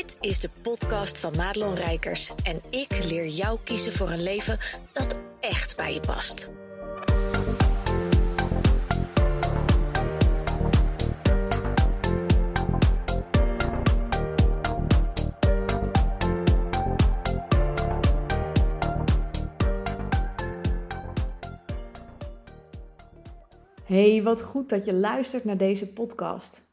Dit is de podcast van Madelon Rijkers en ik leer jou kiezen voor een leven dat echt bij je past. Hey, wat goed dat je luistert naar deze podcast.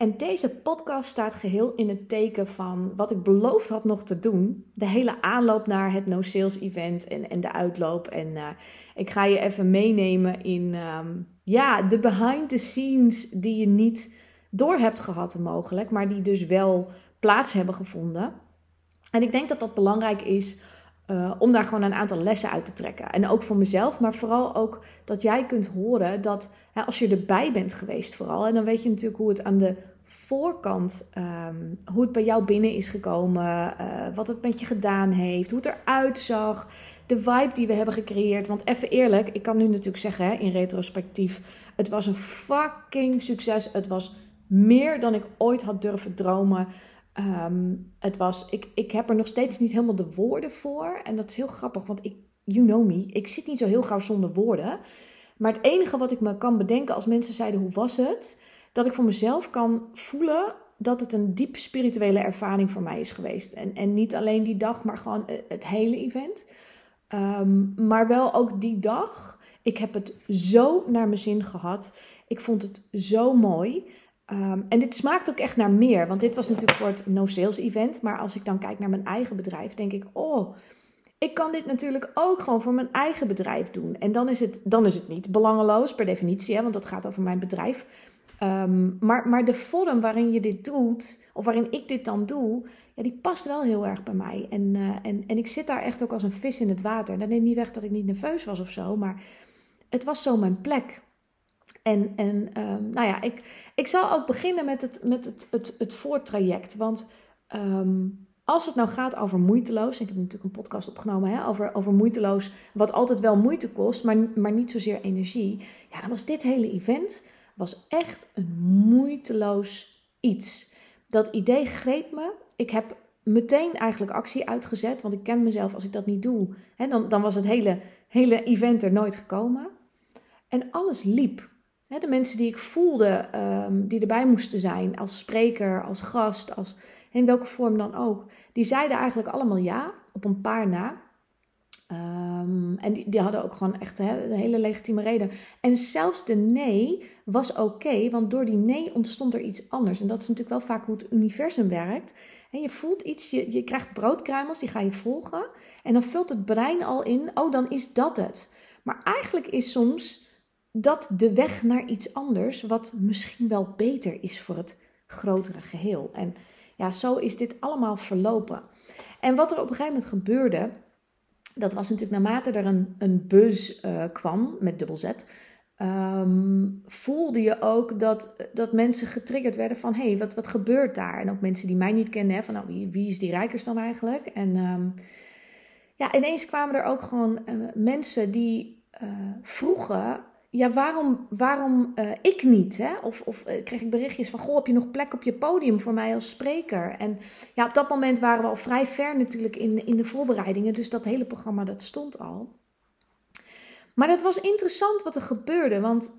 En deze podcast staat geheel in het teken van wat ik beloofd had nog te doen. De hele aanloop naar het No Sales Event en, en de uitloop. En uh, ik ga je even meenemen in um, ja, de behind the scenes die je niet door hebt gehad mogelijk, maar die dus wel plaats hebben gevonden. En ik denk dat dat belangrijk is uh, om daar gewoon een aantal lessen uit te trekken. En ook voor mezelf, maar vooral ook dat jij kunt horen dat hè, als je erbij bent geweest, vooral. En dan weet je natuurlijk hoe het aan de voorkant, um, hoe het bij jou binnen is gekomen, uh, wat het met je gedaan heeft, hoe het eruit zag, de vibe die we hebben gecreëerd. Want even eerlijk, ik kan nu natuurlijk zeggen hè, in retrospectief, het was een fucking succes. Het was meer dan ik ooit had durven dromen. Um, het was, ik, ik heb er nog steeds niet helemaal de woorden voor. En dat is heel grappig, want ik, you know me, ik zit niet zo heel gauw zonder woorden. Maar het enige wat ik me kan bedenken als mensen zeiden hoe was het, dat ik voor mezelf kan voelen dat het een diep spirituele ervaring voor mij is geweest. En, en niet alleen die dag, maar gewoon het hele event. Um, maar wel ook die dag. Ik heb het zo naar mijn zin gehad. Ik vond het zo mooi. Um, en dit smaakt ook echt naar meer. Want dit was natuurlijk voor het no sales event. Maar als ik dan kijk naar mijn eigen bedrijf, denk ik: oh, ik kan dit natuurlijk ook gewoon voor mijn eigen bedrijf doen. En dan is het, dan is het niet belangeloos per definitie, hè, want dat gaat over mijn bedrijf. Um, maar, maar de vorm waarin je dit doet, of waarin ik dit dan doe, ja, die past wel heel erg bij mij. En, uh, en, en ik zit daar echt ook als een vis in het water. En dat neemt niet weg dat ik niet nerveus was of zo, maar het was zo mijn plek. En, en um, nou ja, ik, ik zal ook beginnen met het, met het, het, het voortraject. Want um, als het nou gaat over moeiteloos, ik heb natuurlijk een podcast opgenomen hè, over, over moeiteloos, wat altijd wel moeite kost, maar, maar niet zozeer energie. Ja, dan was dit hele event was echt een moeiteloos iets. Dat idee greep me. Ik heb meteen eigenlijk actie uitgezet, want ik ken mezelf als ik dat niet doe. Hè, dan, dan was het hele, hele event er nooit gekomen. En alles liep. De mensen die ik voelde, um, die erbij moesten zijn, als spreker, als gast, als, in welke vorm dan ook, die zeiden eigenlijk allemaal ja, op een paar na. Um, en die, die, hadden ook gewoon echt hè, een hele legitieme reden. En zelfs de nee was oké, want door die nee ontstond er iets anders. En dat is natuurlijk wel vaak hoe het universum werkt. En je voelt iets, je, je krijgt broodkruimels, die ga je volgen. En dan vult het brein al in, oh dan is dat het. Maar eigenlijk is soms dat de weg naar iets anders, wat misschien wel beter is voor het grotere geheel. En ja, zo is dit allemaal verlopen. En wat er op een gegeven moment gebeurde, dat was natuurlijk naarmate er een, een buzz uh, kwam met dubbel Z, um, voelde je ook dat, dat mensen getriggerd werden van hé, hey, wat, wat gebeurt daar? En ook mensen die mij niet kennen, hè, van nou, wie, is die rijkers dan eigenlijk? En um, ja, ineens kwamen er ook gewoon uh, mensen die uh, vroegen ja, waarom, waarom uh, ik niet? Hè? Of, of uh, kreeg ik berichtjes van, goh, heb je nog plek op je podium voor mij als spreker? En ja, op dat moment waren we al vrij ver natuurlijk in, in de voorbereidingen. Dus dat hele programma, dat stond al. Maar het was interessant wat er gebeurde, want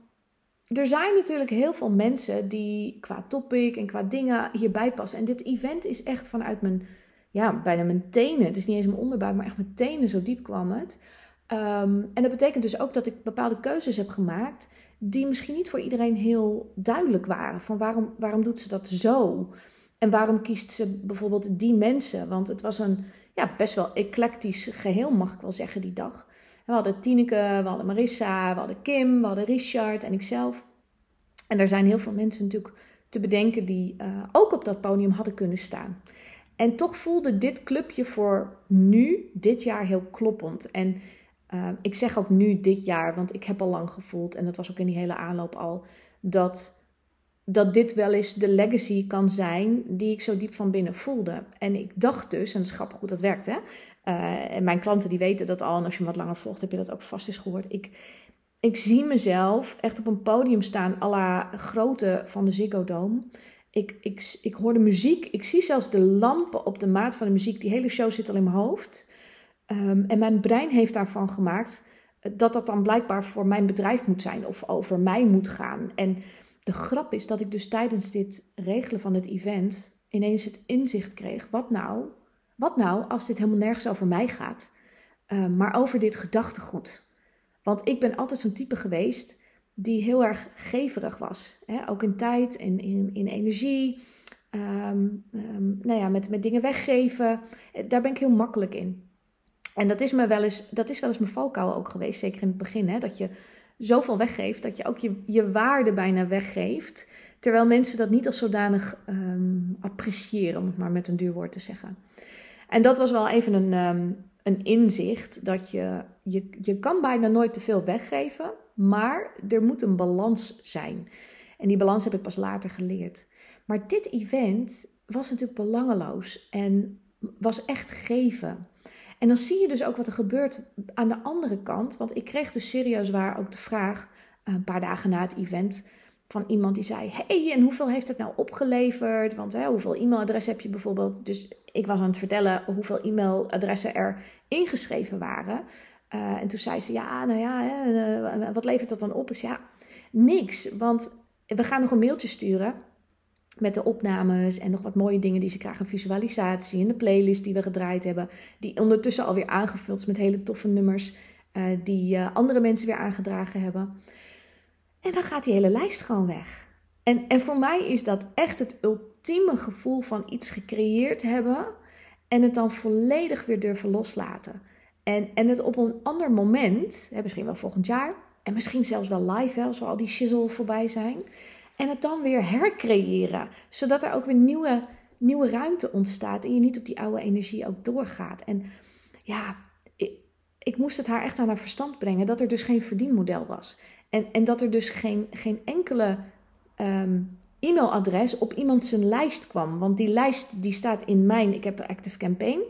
er zijn natuurlijk heel veel mensen die qua topic en qua dingen hierbij passen. En dit event is echt vanuit mijn, ja, bijna mijn tenen. Het is niet eens mijn onderbuik, maar echt mijn tenen, zo diep kwam het. Um, en dat betekent dus ook dat ik bepaalde keuzes heb gemaakt die misschien niet voor iedereen heel duidelijk waren. Van waarom, waarom doet ze dat zo? En waarom kiest ze bijvoorbeeld die mensen? Want het was een ja, best wel eclectisch geheel, mag ik wel zeggen, die dag. We hadden Tineke, we hadden Marissa, we hadden Kim, we hadden Richard en ikzelf. En er zijn heel veel mensen natuurlijk te bedenken die uh, ook op dat podium hadden kunnen staan. En toch voelde dit clubje voor nu, dit jaar, heel kloppend. En uh, ik zeg ook nu dit jaar, want ik heb al lang gevoeld, en dat was ook in die hele aanloop al, dat, dat dit wel eens de legacy kan zijn die ik zo diep van binnen voelde. En ik dacht dus, en het is grappig hoe dat werkt, hè. Uh, en mijn klanten die weten dat al, en als je wat langer volgt, heb je dat ook vast eens gehoord. Ik, ik zie mezelf echt op een podium staan, à la grootte van de Ziggo Dome. Ik, ik, ik hoor de muziek. Ik zie zelfs de lampen op de maat van de muziek. Die hele show zit al in mijn hoofd. Ehm, en mijn brein heeft daarvan gemaakt dat dat dan blijkbaar voor mijn bedrijf moet zijn of over mij moet gaan. En de grap is dat ik dus tijdens dit regelen van het event ineens het inzicht kreeg: wat nou? Wat nou als dit helemaal nergens over mij gaat, uh, maar over dit gedachtegoed? Want ik ben altijd zo'n type geweest die heel erg geverig was. Hè? Ook in tijd en in, in energie. Um, nou ja, met, met dingen weggeven. Daar ben ik heel makkelijk in. En dat is, me wel eens, dat is wel eens mijn valkuil ook geweest, zeker in het begin. Hè? Dat je zoveel weggeeft, dat je ook je, je waarde bijna weggeeft. Terwijl mensen dat niet als zodanig um, appreciëren, om het maar met een duur woord te zeggen. En dat was wel even een, um, een inzicht, dat je, je, je kan bijna nooit te veel weggeven, maar er moet een balans zijn. En die balans heb ik pas later geleerd. Maar dit event was natuurlijk belangeloos en was echt geven. En dan zie je dus ook wat er gebeurt aan de andere kant. Want ik kreeg dus serieus waar ook de vraag, eh, een paar dagen na het event, van iemand die zei: hey, en hoeveel heeft het nou opgeleverd? Want hè, hoeveel e-mailadressen heb je bijvoorbeeld? Dus ik was aan het vertellen hoeveel e-mailadressen er ingeschreven waren. Uh, en toen zei ze: Ja, nou ja, hè, uh, wat levert dat dan op? Ik zei: Ja, niks. Want we gaan nog een mailtje sturen met de opnames en nog wat mooie dingen die ze krijgen. Visualisatie en de playlist die we gedraaid hebben. Die ondertussen alweer aangevuld is met hele toffe nummers. Uh, die uh, andere mensen weer aangedragen hebben. En dan gaat die hele lijst gewoon weg. En, en voor mij is dat echt het ultieme gevoel van iets gecreëerd hebben. En het dan volledig weer durven loslaten. En, en het op een ander moment, hè, misschien wel volgend jaar. En misschien zelfs wel live, hè, als al die shizzle voorbij zijn en het dan weer hercreëren. Zodat er ook weer nieuwe, nieuwe ruimte ontstaat. En je niet op die oude energie ook doorgaat. En ja, ik, ik moest het haar echt aan haar verstand brengen. Dat er dus geen verdienmodel was. En, en dat er dus geen, geen enkele um, e-mailadres op iemand zijn lijst kwam. Want die lijst die staat in mijn, ik heb een Active Campaign.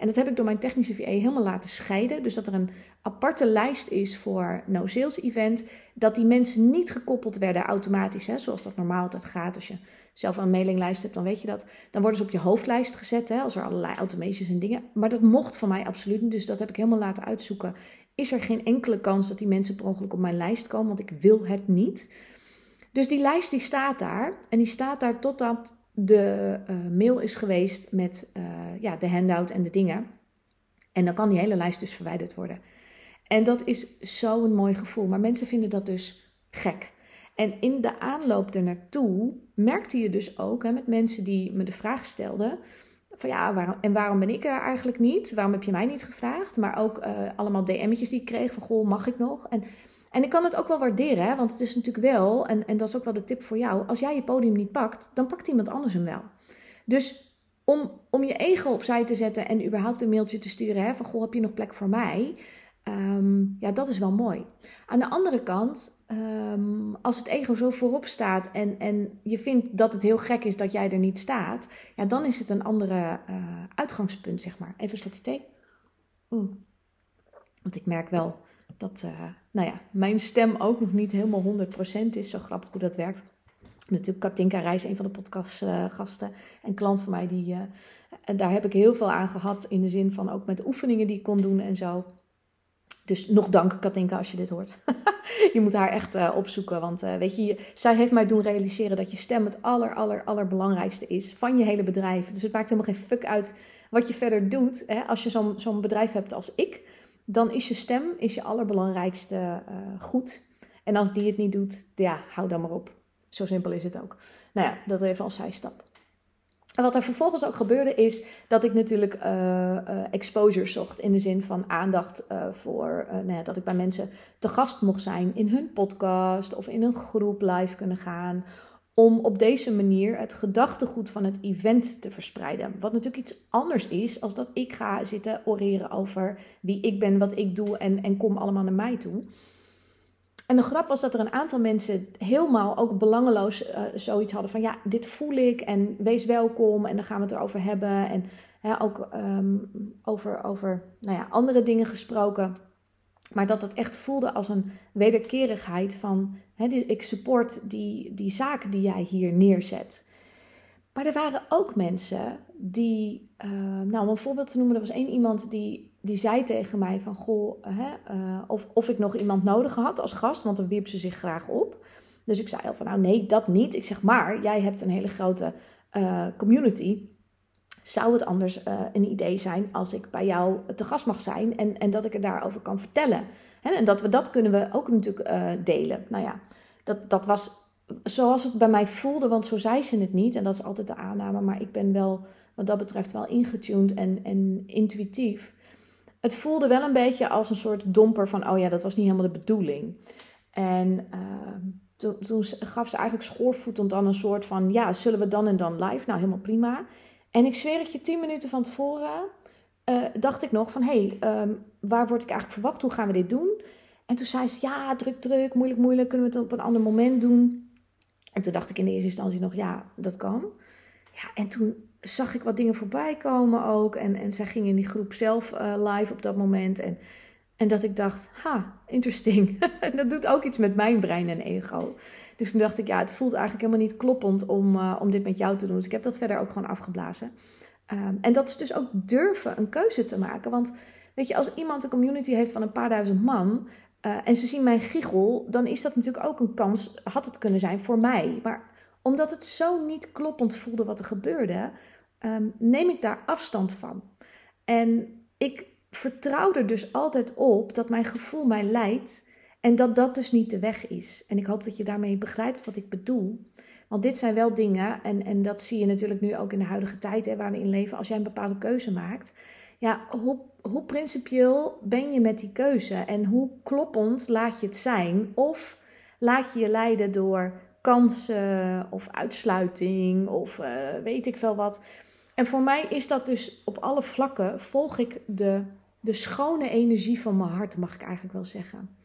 En dat heb ik door mijn technische VA helemaal laten scheiden. Dus dat er een aparte lijst is voor no sales event. Dat die mensen niet gekoppeld werden automatisch. Hè, zoals dat normaal altijd gaat. Als je zelf een mailinglijst hebt, dan weet je dat. Dan worden ze op je hoofdlijst gezet. Hè, als er allerlei automations en dingen. Maar dat mocht van mij absoluut niet. Dus dat heb ik helemaal laten uitzoeken. Is er geen enkele kans dat die mensen per ongeluk op mijn lijst komen? Want ik wil het niet. Dus die lijst die staat daar. En die staat daar totdat de uh, mail is geweest met uh, ja, de handout en de dingen. En dan kan die hele lijst dus verwijderd worden. En dat is zo'n mooi gevoel. Maar mensen vinden dat dus gek. En in de aanloop ernaartoe merkte je dus ook hè, met mensen die me de vraag stelden: van ja, waarom, en waarom ben ik er eigenlijk niet? Waarom heb je mij niet gevraagd? Maar ook uh, allemaal DM'tjes die ik kreeg van goh, mag ik nog? En, en ik kan het ook wel waarderen, hè, want het is natuurlijk wel, en, en dat is ook wel de tip voor jou: als jij je podium niet pakt, dan pakt iemand anders hem wel. Dus om, om je ego opzij te zetten en überhaupt een mailtje te sturen hè, van goh, heb je nog plek voor mij? Um, ja, dat is wel mooi. Aan de andere kant, um, als het ego zo voorop staat en, en je vindt dat het heel gek is dat jij er niet staat, ja, dan is het een andere uh, uitgangspunt, zeg maar. Even een slokje thee. Mm. Want ik merk wel dat, uh, nou ja, mijn stem ook nog niet helemaal 100% is. Zo grappig hoe dat werkt. Natuurlijk Katinka Reis, een van de podcastgasten en klant van mij, die, en daar heb ik heel veel aan gehad in de zin van ook met oefeningen die ik kon doen en zo. Dus nog dank, Katinka, als je dit hoort. je moet haar echt uh, opzoeken. Want weet je, zij heeft mij doen realiseren dat je stem het aller, aller, allerbelangrijkste is van je hele bedrijf. Dus het maakt helemaal geen fuck uit wat je verder doet. Hè? Als je zo'n zo'n bedrijf hebt als ik, dan is je stem is je allerbelangrijkste uh, goed. En als die het niet doet, ja, hou dan maar op. Zo simpel is het ook. Nou ja, dat even als zijstap. En wat er vervolgens ook gebeurde is dat ik natuurlijk uh, exposure zocht. In de zin van aandacht voor nou ja, dat ik bij mensen te gast mocht zijn in hun podcast of in een groep live kunnen gaan. Om op deze manier het gedachtegoed van het event te verspreiden. Wat natuurlijk iets anders is als dat ik ga zitten oreren over wie ik ben, wat ik doe en, en kom allemaal naar mij toe. En de grap was dat er een aantal mensen helemaal ook belangeloos uh, zoiets hadden van ja, dit voel ik en wees welkom en dan gaan we het erover hebben. En ook um, over, over nou ja, andere dingen gesproken. Maar dat het echt voelde als een wederkerigheid van ik support die, die zaken die jij hier neerzet. Maar er waren ook mensen die, uh, nou om een voorbeeld te noemen, er was één iemand die, die zei tegen mij van, goh, hè, uh, of, of ik nog iemand nodig had als gast, want dan wierp ze zich graag op. Dus ik zei al van, nou nee, dat niet. Ik zeg, maar jij hebt een hele grote uh, community. Zou het anders een idee zijn als ik bij jou te gast mag zijn en, en dat ik er daarover kan vertellen? En dat we dat kunnen we ook natuurlijk delen. Nou ja, dat, dat was zoals het bij mij voelde, want zo zei ze het niet. En dat is altijd de aanname, maar ik ben wel wat dat betreft wel ingetuned en, en intuïtief. Het voelde wel een beetje als een soort domper van, oh ja, dat was niet helemaal de bedoeling. En uh, toen, toen, gaf ze eigenlijk schoorvoetend dan een soort van, ja, zullen we dan en dan live? Nou, helemaal prima. En ik zweer het je, tien minuten van tevoren uh, dacht ik nog van, hé, hey, um, waar word ik eigenlijk verwacht? Hoe gaan we dit doen? En toen zei ze, ja, druk, druk, moeilijk, moeilijk, kunnen we het op een ander moment doen? En toen dacht ik in de eerste instantie nog, ja, dat kan. Ja, en toen zag ik wat dingen voorbij komen ook. En, en zij ging in die groep zelf uh, live op dat moment. En, en dat ik dacht, ha, interesting. dat doet ook iets met mijn brein en ego. Dus toen dacht ik, ja, het voelt eigenlijk helemaal niet kloppend om, uh, om dit met jou te doen. Dus ik heb dat verder ook gewoon afgeblazen. Um, en dat is dus ook durven een keuze te maken. Want weet je, als iemand een community heeft van een paar duizend man, uh, en ze zien mijn giegel, dan is dat natuurlijk ook een kans, had het kunnen zijn voor mij. Maar omdat het zo niet kloppend voelde wat er gebeurde, um, neem ik daar afstand van. En ik vertrouw er dus altijd op dat mijn gevoel mij leidt en dat dat dus niet de weg is. En ik hoop dat je daarmee begrijpt wat ik bedoel. Want dit zijn wel dingen, en, en dat zie je natuurlijk nu ook in de huidige tijd hè, waar we in leven. Als jij een bepaalde keuze maakt, ja, hoe, hoe principieel ben je met die keuze en hoe kloppend laat je het zijn? Of laat je je leiden door kansen of uitsluiting of uh, weet ik veel wat. En voor mij is dat dus op alle vlakken volg ik de, de schone energie van mijn hart, mag ik eigenlijk wel zeggen.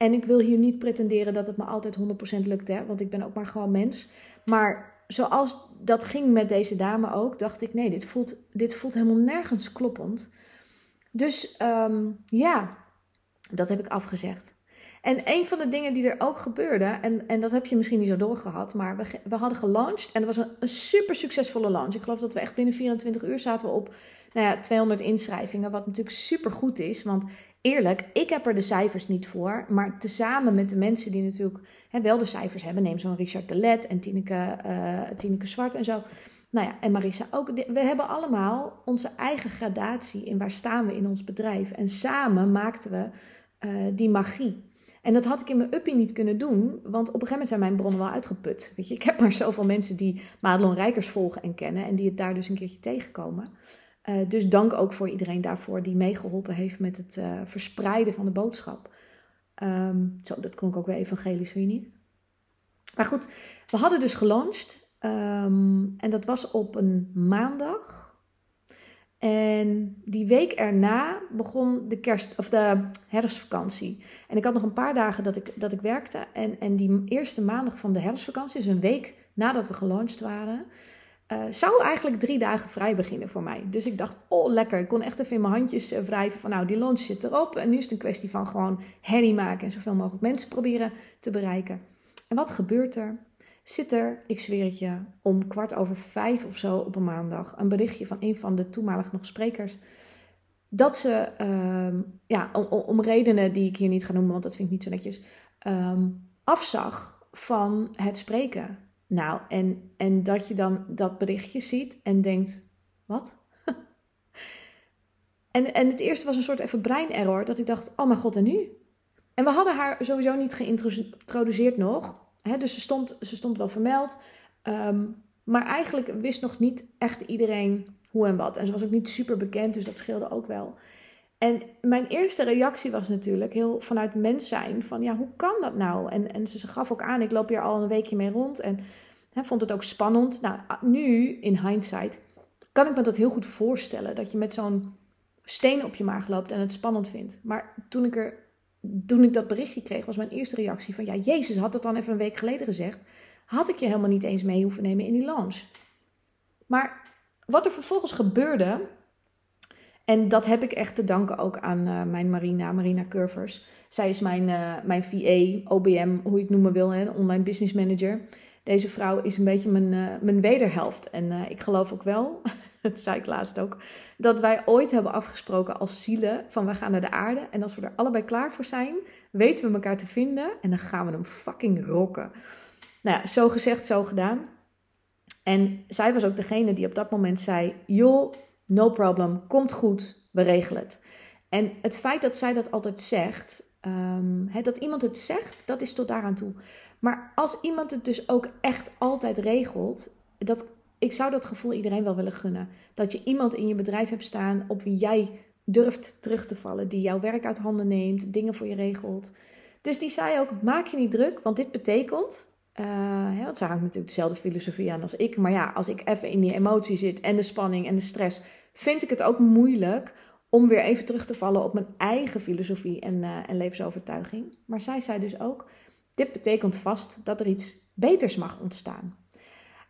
En ik wil hier niet pretenderen dat het me altijd 100% lukt, hè, want ik ben ook maar gewoon mens. Maar zoals dat ging met deze dame ook, dacht ik: nee, dit voelt, dit voelt helemaal nergens kloppend. Dus um, ja, dat heb ik afgezegd. En een van de dingen die er ook gebeurde, en, en dat heb je misschien niet zo doorgehad, maar we, we hadden gelanceerd en het was een, een super succesvolle launch. Ik geloof dat we echt binnen 24 uur zaten we op nou ja, 200 inschrijvingen, wat natuurlijk super goed is. Want eerlijk, ik heb er de cijfers niet voor. Maar tezamen met de mensen die natuurlijk hè, wel de cijfers hebben. Neem zo'n Richard de Let en Tineke, uh, Tineke Zwart en zo. Nou ja, en Marissa ook. We hebben allemaal onze eigen gradatie in waar staan we in ons bedrijf. En samen maakten we uh, die magie. En dat had ik in mijn uppie niet kunnen doen, want op een gegeven moment zijn mijn bronnen wel uitgeput. Weet je, ik heb maar zoveel mensen die Madelon Rijkers volgen en kennen en die het daar dus een keertje tegenkomen. Uh, dus dank ook voor iedereen daarvoor die meegeholpen heeft met het uh, verspreiden van de boodschap. Um, zo, dat klonk ook weer evangelisch, vind je niet? Maar goed, we hadden dus gelanceerd. Um, en dat was op een maandag. En die week erna begon de, kerst, of de herfstvakantie. En ik had nog een paar dagen dat ik, dat ik werkte. En, en die eerste maandag van de herfstvakantie, dus een week nadat we gelanceerd waren, uh, zou eigenlijk drie dagen vrij beginnen voor mij. Dus ik dacht, oh lekker. Ik kon echt even in mijn handjes uh, wrijven van nou, die launch zit erop. En nu is het een kwestie van gewoon herrie maken en zoveel mogelijk mensen proberen te bereiken. En wat gebeurt er? Zit er, ik zweer het je, om kwart over vijf of zo op een maandag een berichtje van een van de toenmalig nog sprekers. Dat ze, uh, ja, om, om, redenen die ik hier niet ga noemen, want dat vind ik niet zo netjes, um, afzag van het spreken. Nou, en, en dat je dan dat berichtje ziet en denkt: wat? en, en het eerste was een soort even breinerror, dat ik dacht: oh mijn god, en nu? En we hadden haar sowieso niet geïntroduceerd nog. Hè, dus ze stond, ze stond wel vermeld. Um, maar eigenlijk wist nog niet echt iedereen hoe en wat. En ze was ook niet super bekend, dus dat scheelde ook wel. En mijn eerste reactie was natuurlijk heel vanuit mens zijn: van ja, hoe kan dat nou? En, en ze gaf ook aan: ik loop hier al een weekje mee rond en hè, vond het ook spannend. Nou, nu in hindsight kan ik me dat heel goed voorstellen dat je met zo'n steen op je maag loopt en het spannend vindt. Maar toen ik er toen ik dat berichtje kreeg, was mijn eerste reactie van ja, Jezus had dat dan even een week geleden gezegd. Had ik je helemaal niet eens mee hoeven nemen in die launch. Maar wat er vervolgens gebeurde, en dat heb ik echt te danken ook aan uh, mijn Marina, Marina Curvers. Zij is mijn, uh, mijn VA, OBM, hoe je het noemen wil, hè, online business manager. Deze vrouw is een beetje mijn, uh, mijn wederhelft. En ik geloof ook wel, dat zei ik laatst ook, dat wij ooit hebben afgesproken als zielen van we gaan naar de aarde. En als we er allebei klaar voor zijn, weten we elkaar te vinden en dan gaan we hem fucking rocken. Nou ja, zo gezegd, zo gedaan. En zij was ook degene die op dat moment zei: Joh, no problem, komt goed, we regelen het. En het feit dat zij dat altijd zegt, um, dat iemand het zegt, dat is tot daaraan toe. Maar als iemand het dus ook echt altijd regelt, dat, ik zou dat gevoel iedereen wel willen gunnen. Dat je iemand in je bedrijf hebt staan op wie jij durft terug te vallen, die jouw werk uit handen neemt, dingen voor je regelt. Dus die zei ook: maak je niet druk, want dit betekent. Uh, want zij hangt natuurlijk dezelfde filosofie aan als ik. Maar ja, als ik even in die emotie zit en de spanning en de stress, vind ik het ook moeilijk om weer even terug te vallen op mijn eigen filosofie en, uh, en levensovertuiging. Maar zij zei dus ook: dit betekent vast dat er iets beters mag ontstaan.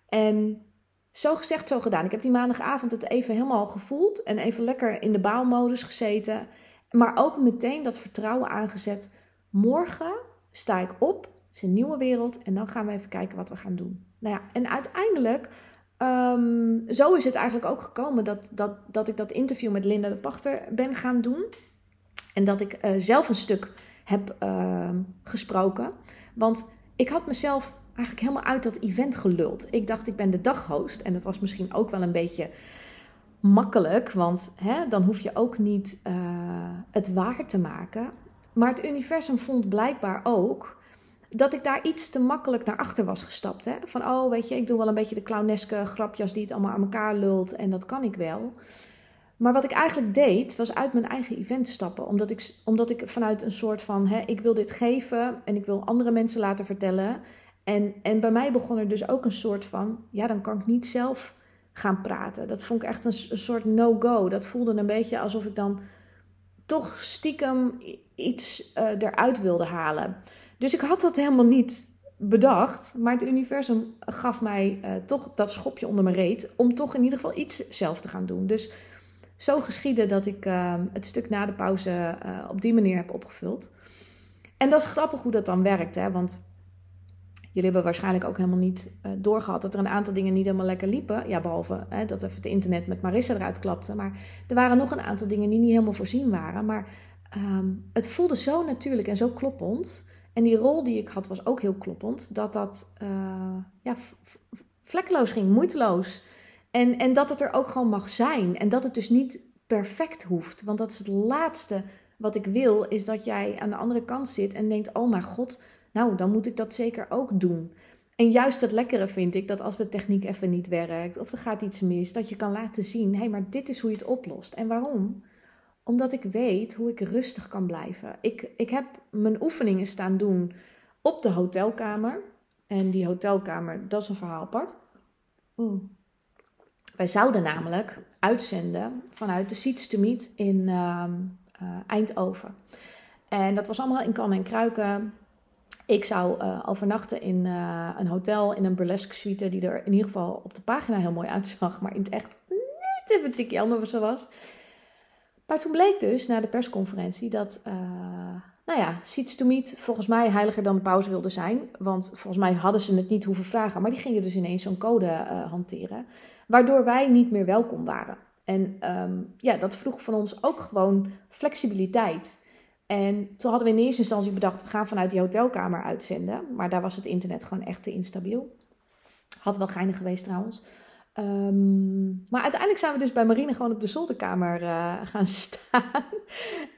En zo gezegd, zo gedaan. Ik heb die maandagavond het even helemaal gevoeld en even lekker in de baalmodus gezeten. Maar ook meteen dat vertrouwen aangezet. Morgen sta ik op, is een nieuwe wereld en dan gaan we even kijken wat we gaan doen. Nou ja, en uiteindelijk, um, zo is het eigenlijk ook gekomen dat, dat, dat ik dat interview met Linda de Pachter ben gaan doen. En dat ik uh, zelf een stuk heb uh, gesproken. Want ik had mezelf eigenlijk helemaal uit dat event geluld. Ik dacht, ik ben de daghost. En dat was misschien ook wel een beetje makkelijk, want hè, dan hoef je ook niet uh, het waar te maken. Maar het universum vond blijkbaar ook dat ik daar iets te makkelijk naar achter was gestapt. Hè? Van, oh, weet je, ik doe wel een beetje de clowneske grapjes die het allemaal aan elkaar lult en dat kan ik wel. Maar wat ik eigenlijk deed, was uit mijn eigen event stappen. Omdat ik, omdat ik vanuit een soort van, hè, ik wil dit geven en ik wil andere mensen laten vertellen. En, en bij mij begon er dus ook een soort van, ja, dan kan ik niet zelf gaan praten. Dat vond ik echt een, soort no-go. Dat voelde een beetje alsof ik dan toch stiekem iets uh, eruit wilde halen. Dus ik had dat helemaal niet bedacht. Maar het universum gaf mij uh, toch dat schopje onder mijn reet. Om toch in ieder geval iets zelf te gaan doen. Dus zo geschiedde dat ik uh, het stuk na de pauze op die manier heb opgevuld. En dat is grappig hoe dat dan werkt. Hè? Want Jullie hebben waarschijnlijk ook helemaal niet uh, doorgehad dat er een aantal dingen niet helemaal lekker liepen. Ja, behalve hè, dat even het internet met Marissa eruit klapte. Maar er waren nog een aantal dingen die niet helemaal voorzien waren. Maar um, het voelde zo natuurlijk en zo kloppend. En die rol die ik had was ook heel kloppend. Dat dat uh, ja, vlekkeloos ging, moeiteloos. En, en dat het er ook gewoon mag zijn. En dat het dus niet perfect hoeft. Want dat is het laatste wat ik wil, is dat jij aan de andere kant zit en denkt: oh mijn god nou, dan moet ik dat zeker ook doen. En juist het lekkere vind ik dat als de techniek even niet werkt of er gaat iets mis, dat je kan laten zien: hé, hey, maar dit is hoe je het oplost. En waarom? Omdat ik weet hoe ik rustig kan blijven. Ik, ik heb mijn oefeningen staan doen op de hotelkamer. En die hotelkamer, dat is een verhaal apart. Mm. Wij zouden namelijk uitzenden vanuit de Seats to Meet in uh, uh, Eindhoven. En dat was allemaal in kan en kruiken. Ik zou uh, overnachten in uh, een hotel in een burlesque suite, die er in ieder geval op de pagina heel mooi uitzag, maar in het echt net even een tikje anders was. Maar toen bleek dus na de persconferentie dat, uh, nou ja, Seats to Meet volgens mij heiliger dan de pauze wilde zijn. Want volgens mij hadden ze het niet hoeven vragen, maar die gingen dus ineens zo'n code hanteren. Waardoor wij niet meer welkom waren. En um, ja, dat vroeg van ons ook gewoon flexibiliteit. En toen hadden we in eerste instantie bedacht, we gaan vanuit die hotelkamer uitzenden. Maar daar was het internet gewoon echt te instabiel. Had wel geinig geweest trouwens. Um, maar uiteindelijk zijn we dus bij Marine gewoon op de zolderkamer uh, gaan staan.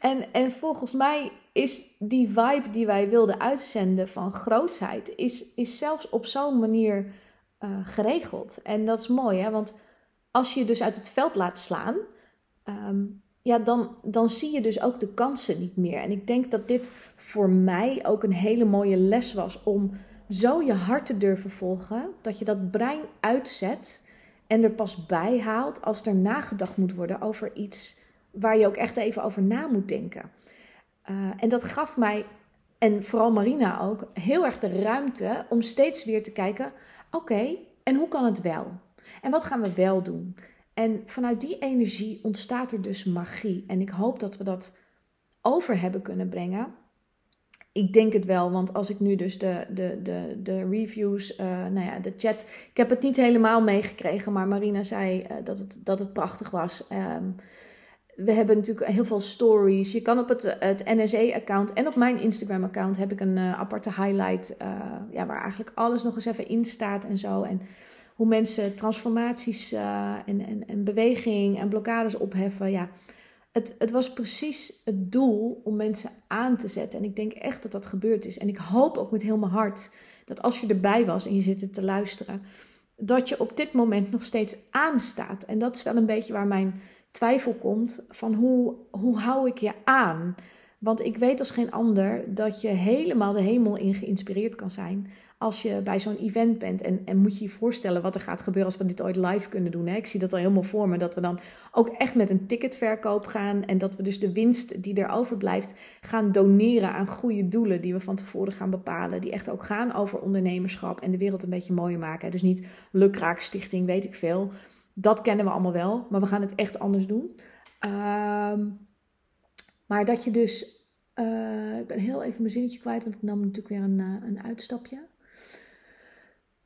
en, en volgens mij is die vibe die wij wilden uitzenden van grootsheid, is, is zelfs op zo'n manier uh, geregeld. En dat is mooi, hè? want als je je dus uit het veld laat slaan, um, ja, dan, dan zie je dus ook de kansen niet meer. En ik denk dat dit voor mij ook een hele mooie les was om zo je hart te durven volgen, dat je dat brein uitzet en er pas bij haalt als er nagedacht moet worden over iets waar je ook echt even over na moet denken. Uh, en dat gaf mij, en vooral Marina ook, heel erg de ruimte om steeds weer te kijken: oké, en hoe kan het wel? En wat gaan we wel doen? En vanuit die energie ontstaat er dus magie. En ik hoop dat we dat over hebben kunnen brengen. Ik denk het wel, want als ik nu dus de, de, de, de reviews, uh, nou ja, de chat. Ik heb het niet helemaal meegekregen, maar Marina zei uh, dat, het, dat het prachtig was. Um, we hebben natuurlijk heel veel stories. Je kan op het, het NSE-account en op mijn Instagram-account heb ik een uh, aparte highlight. ja, waar eigenlijk alles nog eens even in staat en zo. En hoe mensen transformaties en, en, en beweging en blokkades opheffen. Ja, het, het was precies het doel om mensen aan te zetten. En ik denk echt dat dat gebeurd is. En ik hoop ook met heel mijn hart dat als je erbij was en je zit te luisteren, dat je op dit moment nog steeds aanstaat. En dat is wel een beetje waar mijn twijfel komt van hoe, hoe hou ik je aan? Want ik weet als geen ander dat je helemaal de hemel in geïnspireerd kan zijn als je bij zo'n event bent. En, en moet je je voorstellen wat er gaat gebeuren als we dit ooit live kunnen doen. Hè? Ik zie dat al helemaal voor me. Dat we dan ook echt met een ticketverkoop gaan. En dat we dus de winst die er overblijft gaan doneren aan goede doelen. Die we van tevoren gaan bepalen. Die echt ook gaan over ondernemerschap en de wereld een beetje mooier maken. Dus niet lukraak stichting, weet ik veel. Dat kennen we allemaal wel. Maar we gaan het echt anders doen. Ehm, maar dat je dus... Uh, ik ben heel even mijn zinnetje kwijt, want ik nam natuurlijk weer een, uh, een uitstapje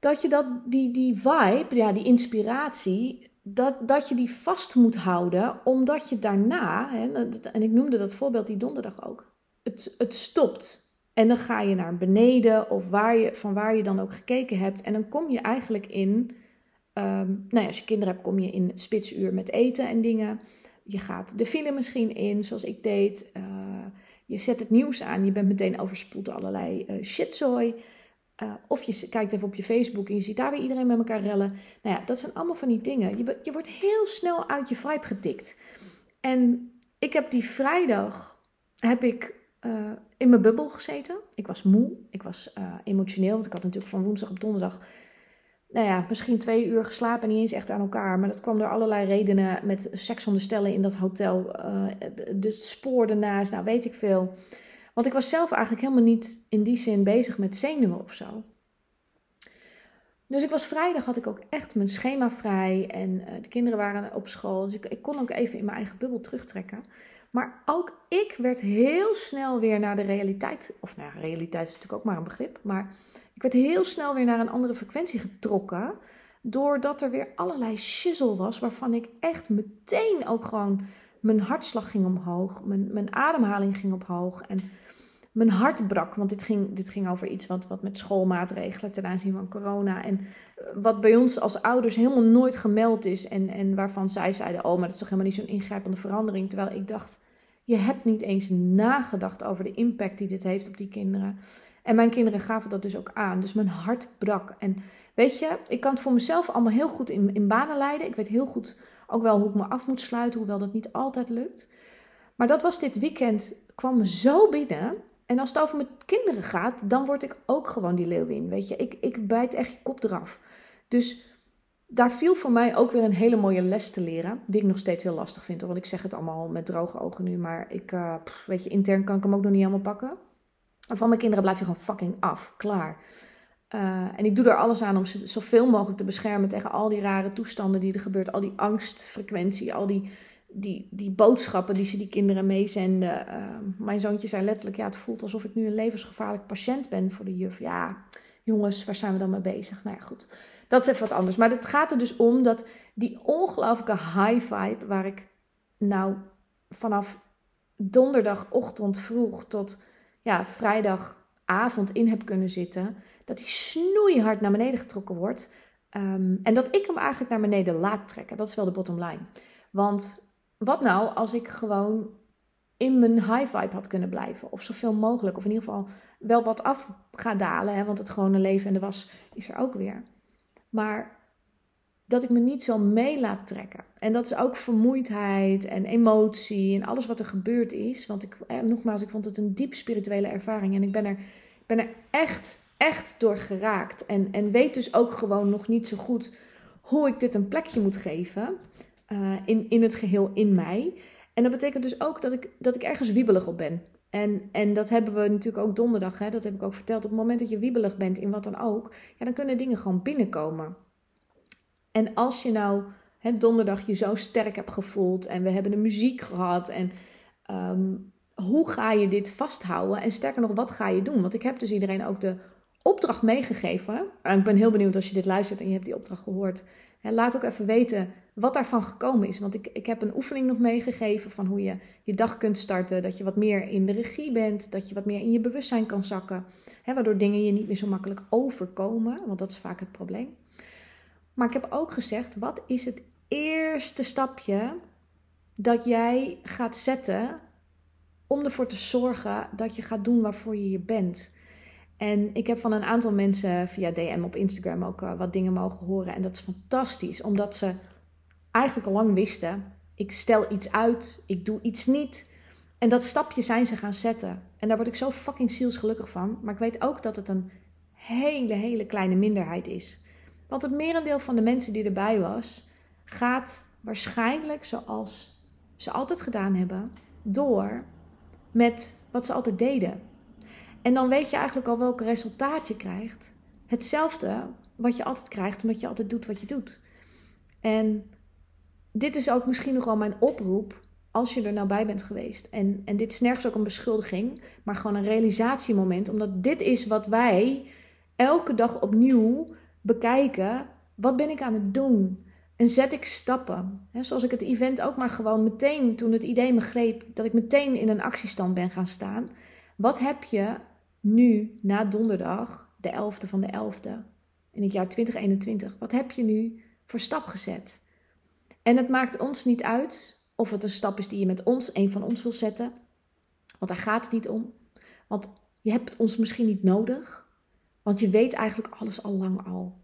dat je dat, die, die vibe, ja, die inspiratie, dat, dat je die vast moet houden, omdat je daarna, hè, en ik noemde dat voorbeeld die donderdag ook, het, het stopt. En dan ga je naar beneden of waar je, van waar je dan ook gekeken hebt. En dan kom je eigenlijk in, um, nou ja, als je kinderen hebt, kom je in spitsuur met eten en dingen. Je gaat de file misschien in, zoals ik deed. Uh, je zet het nieuws aan, je bent meteen overspoeld allerlei uh, shitzooi. Uh, of je kijkt even op je Facebook en je ziet daar weer iedereen met elkaar rellen. Nou ja, dat zijn allemaal van die dingen. Je, je wordt heel snel uit je vibe getikt. En ik heb die vrijdag heb ik, uh, in mijn bubbel gezeten. Ik was moe, ik was uh, emotioneel, want ik had natuurlijk van woensdag op donderdag... Nou ja, misschien twee uur geslapen en niet eens echt aan elkaar. Maar dat kwam door allerlei redenen met seks onderstellen in dat hotel. de spoor ernaast, nou weet ik veel. Want ik was zelf eigenlijk helemaal niet in die zin bezig met zenuwen of zo. Dus ik was vrijdag, had ik ook echt mijn schema vrij en uh, de kinderen waren op school. Dus ik, ik kon ook even in mijn eigen bubbel terugtrekken. Maar ook ik werd heel snel weer naar de realiteit. Of nou realiteit is natuurlijk ook maar een begrip. Maar ik werd heel snel weer naar een andere frequentie getrokken. Doordat er weer allerlei shizzle was. Waarvan ik echt meteen ook gewoon. Mijn hartslag ging omhoog. Mijn, mijn ademhaling ging omhoog. En mijn hart brak. Want dit ging, dit ging over iets wat, wat met schoolmaatregelen ten aanzien van corona. En eh, wat bij ons als ouders helemaal nooit gemeld is. En, en waarvan zij zeiden: Oh, maar dat is toch helemaal niet zo'n ingrijpende verandering. Terwijl ik dacht: Je hebt niet eens nagedacht over de impact die dit heeft op die kinderen. En mijn kinderen gaven dat dus ook aan. Dus mijn hart brak. En weet je, ik kan het voor mezelf allemaal heel goed in, in banen leiden. Ik weet heel goed ook wel hoe ik me af moet sluiten, hoewel dat niet altijd lukt. Maar dat was dit weekend, kwam me zo binnen. En als het over mijn kinderen gaat, dan word ik ook gewoon die leeuwin. Weet je, ik, ik bijt echt je kop eraf. Dus daar viel voor mij ook weer een hele mooie les te leren. Die ik nog steeds heel lastig vind. Want ik zeg het allemaal met droge ogen nu. Maar ik, uh, weet je, intern kan ik hem ook nog niet helemaal pakken. van mijn kinderen blijf je gewoon fucking af. Klaar. Uh, en ik doe er alles aan om ze zoveel mogelijk te beschermen tegen al die rare toestanden die er gebeurt. Al die angstfrequentie, al die die, die boodschappen die ze die kinderen meezenden. Uh, mijn zoontje zei letterlijk: Ja, het voelt alsof ik nu een levensgevaarlijk patiënt ben voor de juf. Ja, jongens, waar zijn we dan mee bezig? Nou ja, goed. Dat is even wat anders. Maar het gaat er dus om dat die ongelooflijke high vibe, waar ik nou vanaf donderdagochtend vroeg tot ja, vrijdagavond in heb kunnen zitten, dat die snoeihard naar beneden getrokken wordt. Um, en dat ik hem eigenlijk naar beneden laat trekken. Dat is wel de bottom line. Want wat nou als ik gewoon in mijn high vibe had kunnen blijven? Of zoveel mogelijk. Of in ieder geval wel wat af ga dalen. Hè? Want het gewone leven en de was is er ook weer. Maar dat ik me niet zo mee laat trekken. En dat is ook vermoeidheid en emotie en alles wat er gebeurd is. Want ik, eh, nogmaals, ik vond het een diep spirituele ervaring. En ik ben er, ben er echt, echt door geraakt. En, en weet dus ook gewoon nog niet zo goed hoe ik dit een plekje moet geven. Eh, in, in het geheel in mij. En dat betekent dus ook dat ik, dat ik ergens wiebelig op ben. En, en dat hebben we natuurlijk ook donderdag, hè, dat heb ik ook verteld. Op het moment dat je wiebelig bent in wat dan ook, ja, dan kunnen dingen gewoon binnenkomen. En als je nou hè, donderdag je zo sterk hebt gevoeld en we hebben de muziek gehad en, um, hoe ga je dit vasthouden? En sterker nog, wat ga je doen? Want ik heb dus iedereen ook de opdracht meegegeven. En ik ben heel benieuwd als je dit luistert en je hebt die opdracht gehoord. laat ook even weten wat daarvan gekomen is. Want ik, ik heb een oefening nog meegegeven van hoe je je dag kunt starten. Dat je wat meer in de regie bent. Dat je wat meer in je bewustzijn kan zakken. waardoor dingen je niet meer zo makkelijk overkomen. Want dat is vaak het probleem. Maar ik heb ook gezegd, wat is het eerste stapje dat jij gaat zetten om ervoor te zorgen dat je gaat doen waarvoor je hier bent? En ik heb van een aantal mensen via DM op Instagram ook uh, wat dingen mogen horen. En dat is fantastisch, omdat ze eigenlijk al lang wisten: ik stel iets uit, ik doe iets niet. En dat stapje zijn ze gaan zetten. En daar word ik zo fucking zielsgelukkig van. Maar ik weet ook dat het een hele, hele kleine minderheid is. Want het merendeel van de mensen die erbij was, gaat waarschijnlijk zoals ze altijd gedaan hebben, door met wat ze altijd deden. En dan weet je eigenlijk al welk resultaat je krijgt. Hetzelfde wat je altijd krijgt, omdat je altijd doet wat je doet. En dit is ook misschien nog wel mijn oproep als je er nou bij bent geweest. En, en dit is nergens ook een beschuldiging, maar gewoon een realisatiemoment. Omdat dit is wat wij elke dag opnieuw bekijken. Wat ben ik aan het doen? En zet ik stappen. zoals ik het event ook maar gewoon meteen, toen het idee me greep, dat ik meteen in een actiestand ben gaan staan. Wat heb je nu, na donderdag, de 11e van de 11e, in het jaar 2021, wat heb je nu voor stap gezet? En het maakt ons niet uit of het een stap is die je met ons, een van ons wil zetten. Want daar gaat het niet om. Want je hebt ons misschien niet nodig. Want je weet eigenlijk alles al lang al.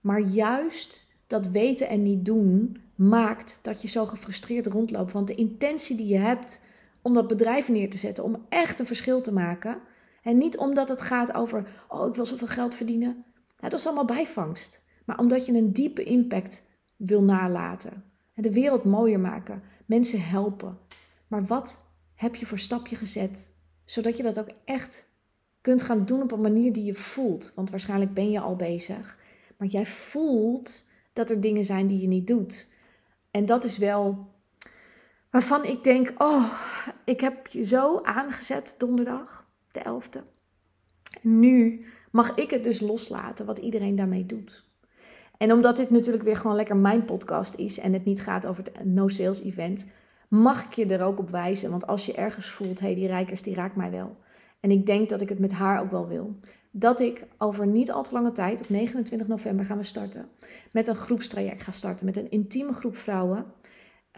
Maar juist dat weten en niet doen maakt dat je zo gefrustreerd rondloopt. Want de intentie die je hebt om dat bedrijf neer te zetten, om echt een verschil te maken. En niet omdat het gaat over, oh ik wil zoveel geld verdienen. dat is allemaal bijvangst. Maar omdat je een diepe impact wil nalaten. De wereld mooier maken, mensen helpen. Maar wat heb je voor stapje gezet, zodat je dat ook echt kunt gaan doen op een manier die je voelt? Want waarschijnlijk ben je al bezig, maar jij voelt dat er dingen zijn die je niet doet. En dat is wel waarvan ik denk: oh, ik heb je zo aangezet donderdag, de 11e. Nu mag ik het dus loslaten wat iedereen daarmee doet. En omdat dit natuurlijk weer gewoon lekker mijn podcast is en het niet gaat over het no sales event, mag ik je er ook op wijzen. Want als je ergens voelt, hé, hey, die rijkers, die raakt mij wel. En ik denk dat ik het met haar ook wel wil. Dat ik over niet al te lange tijd, op 29 november gaan we starten, met een groepstraject ga starten. Met een intieme groep vrouwen,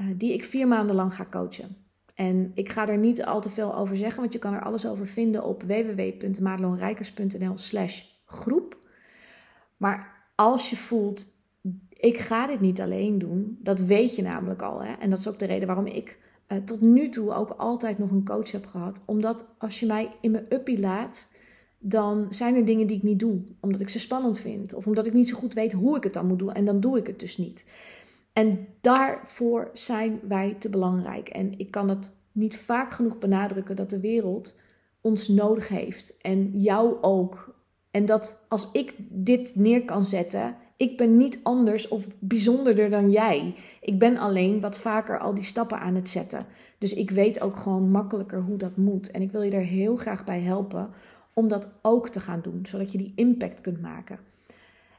uh, die ik vier maanden lang ga coachen. En ik ga er niet al te veel over zeggen, want je kan er alles over vinden op www.madelonrijkers.nl slash groep. Maar als je voelt, ik ga dit niet alleen doen, dat weet je namelijk al. Hè? En dat is ook de reden waarom ik uh, tot nu toe ook altijd nog een coach heb gehad. Omdat als je mij in mijn uppie laat, dan zijn er dingen die ik niet doe. Omdat ik ze spannend vind. Of omdat ik niet zo goed weet hoe ik het dan moet doen. En dan doe ik het dus niet. En daarvoor zijn wij te belangrijk. En ik kan het niet vaak genoeg benadrukken dat de wereld ons nodig heeft. En jou ook. En dat als ik dit neer kan zetten, ik ben niet anders of bijzonderder dan jij. Ik ben alleen wat vaker al die stappen aan het zetten. Dus ik weet ook gewoon makkelijker hoe dat moet. En ik wil je er heel graag bij helpen om dat ook te gaan doen, zodat je die impact kunt maken.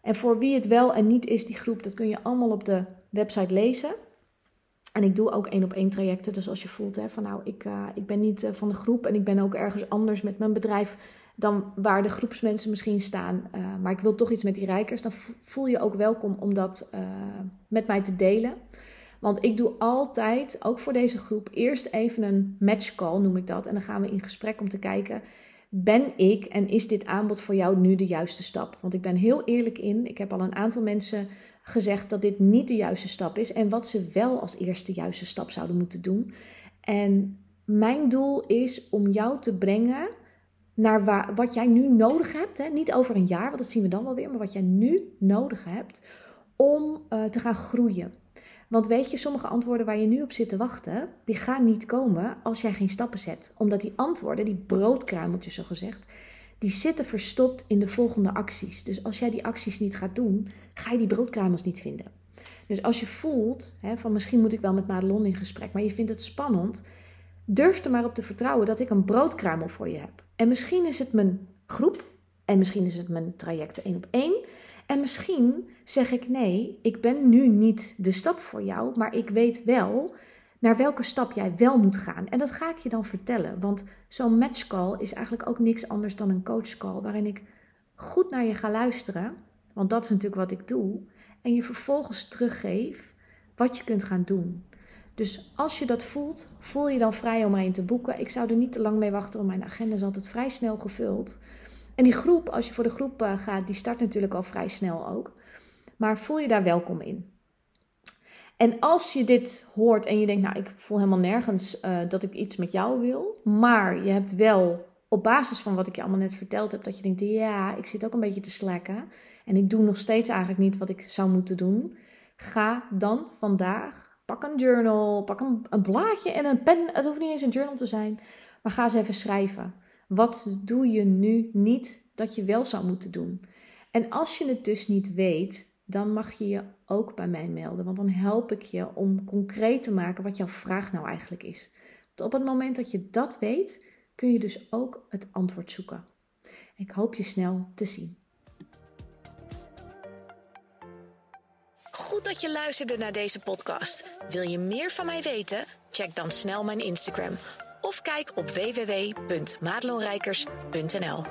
En voor wie het wel en niet is, die groep, dat kun je allemaal op de website lezen. En ik doe ook één op één trajecten. Dus als je voelt hè, van nou, ik, uh, ik ben niet uh, van de groep en ik ben ook ergens anders met mijn bedrijf dan waar de groepsmensen misschien staan. Uh, maar ik wil toch iets met die rijkers. Dan voel je ook welkom om dat met mij te delen. Want ik doe altijd, ook voor deze groep, eerst even een match call, noem ik dat. En dan gaan we in gesprek om te kijken, ben ik en is dit aanbod voor jou nu de juiste stap? Want ik ben heel eerlijk in, ik heb al een aantal mensen gezegd dat dit niet de juiste stap is. En wat ze wel als eerste juiste stap zouden moeten doen. En mijn doel is om jou te brengen naar waar, wat jij nu nodig hebt. Hè? Niet over een jaar, want dat zien we dan wel weer, maar wat jij nu nodig hebt om uh, te gaan groeien. Want weet je, sommige antwoorden waar je nu op zit te wachten, die gaan niet komen als jij geen stappen zet. Omdat die antwoorden, die broodkruimeltjes zo gezegd, die zitten verstopt in de volgende acties. Dus als jij die acties niet gaat doen, ga je die broodkruimels niet vinden. Dus als je voelt, hè, van misschien moet ik wel met Madelon in gesprek, maar je vindt het spannend, Durf er maar op te vertrouwen dat ik een broodkruimel voor je heb. En misschien is het mijn groep. En misschien is het mijn trajecten één op één. En misschien zeg ik nee, ik ben nu niet de stap voor jou, maar ik weet wel naar welke stap jij wel moet gaan. En dat ga ik je dan vertellen. Want zo'n matchcall is eigenlijk ook niks anders dan een coachcall, waarin ik goed naar je ga luisteren. Want dat is natuurlijk wat ik doe. En je vervolgens teruggeef wat je kunt gaan doen. Dus als je dat voelt, voel je dan vrij om mij te boeken. Ik zou er niet te lang mee wachten, want mijn agenda is altijd vrij snel gevuld. En die groep, als je voor de groep eh, gaat, die start natuurlijk al vrij snel ook. Maar voel je daar welkom in. En als je dit hoort en je denkt, nou, ik voel helemaal nergens uh, dat ik iets met jou wil, maar je hebt wel op basis van wat ik je allemaal net verteld heb, dat je denkt, ja, ik zit ook een beetje te slakken en ik doe nog steeds eigenlijk niet wat ik zou moeten doen, ga dan vandaag, pak een journal, pak een blaadje en een pen. Het hoeft niet eens een journal te zijn, maar ga eens even schrijven. Wat doe je nu niet dat je wel zou moeten doen? En als je het dus niet weet, dan mag je je ook bij mij melden. Want dan help ik je om concreet te maken wat jouw vraag nou eigenlijk is. op het moment dat je dat weet, kun je dus ook het antwoord zoeken. Ik hoop je snel te zien. Goed dat je luisterde naar deze podcast. Wil je meer van mij weten? Check dan snel mijn Instagram of kijk op www.madelonrijkers.nl.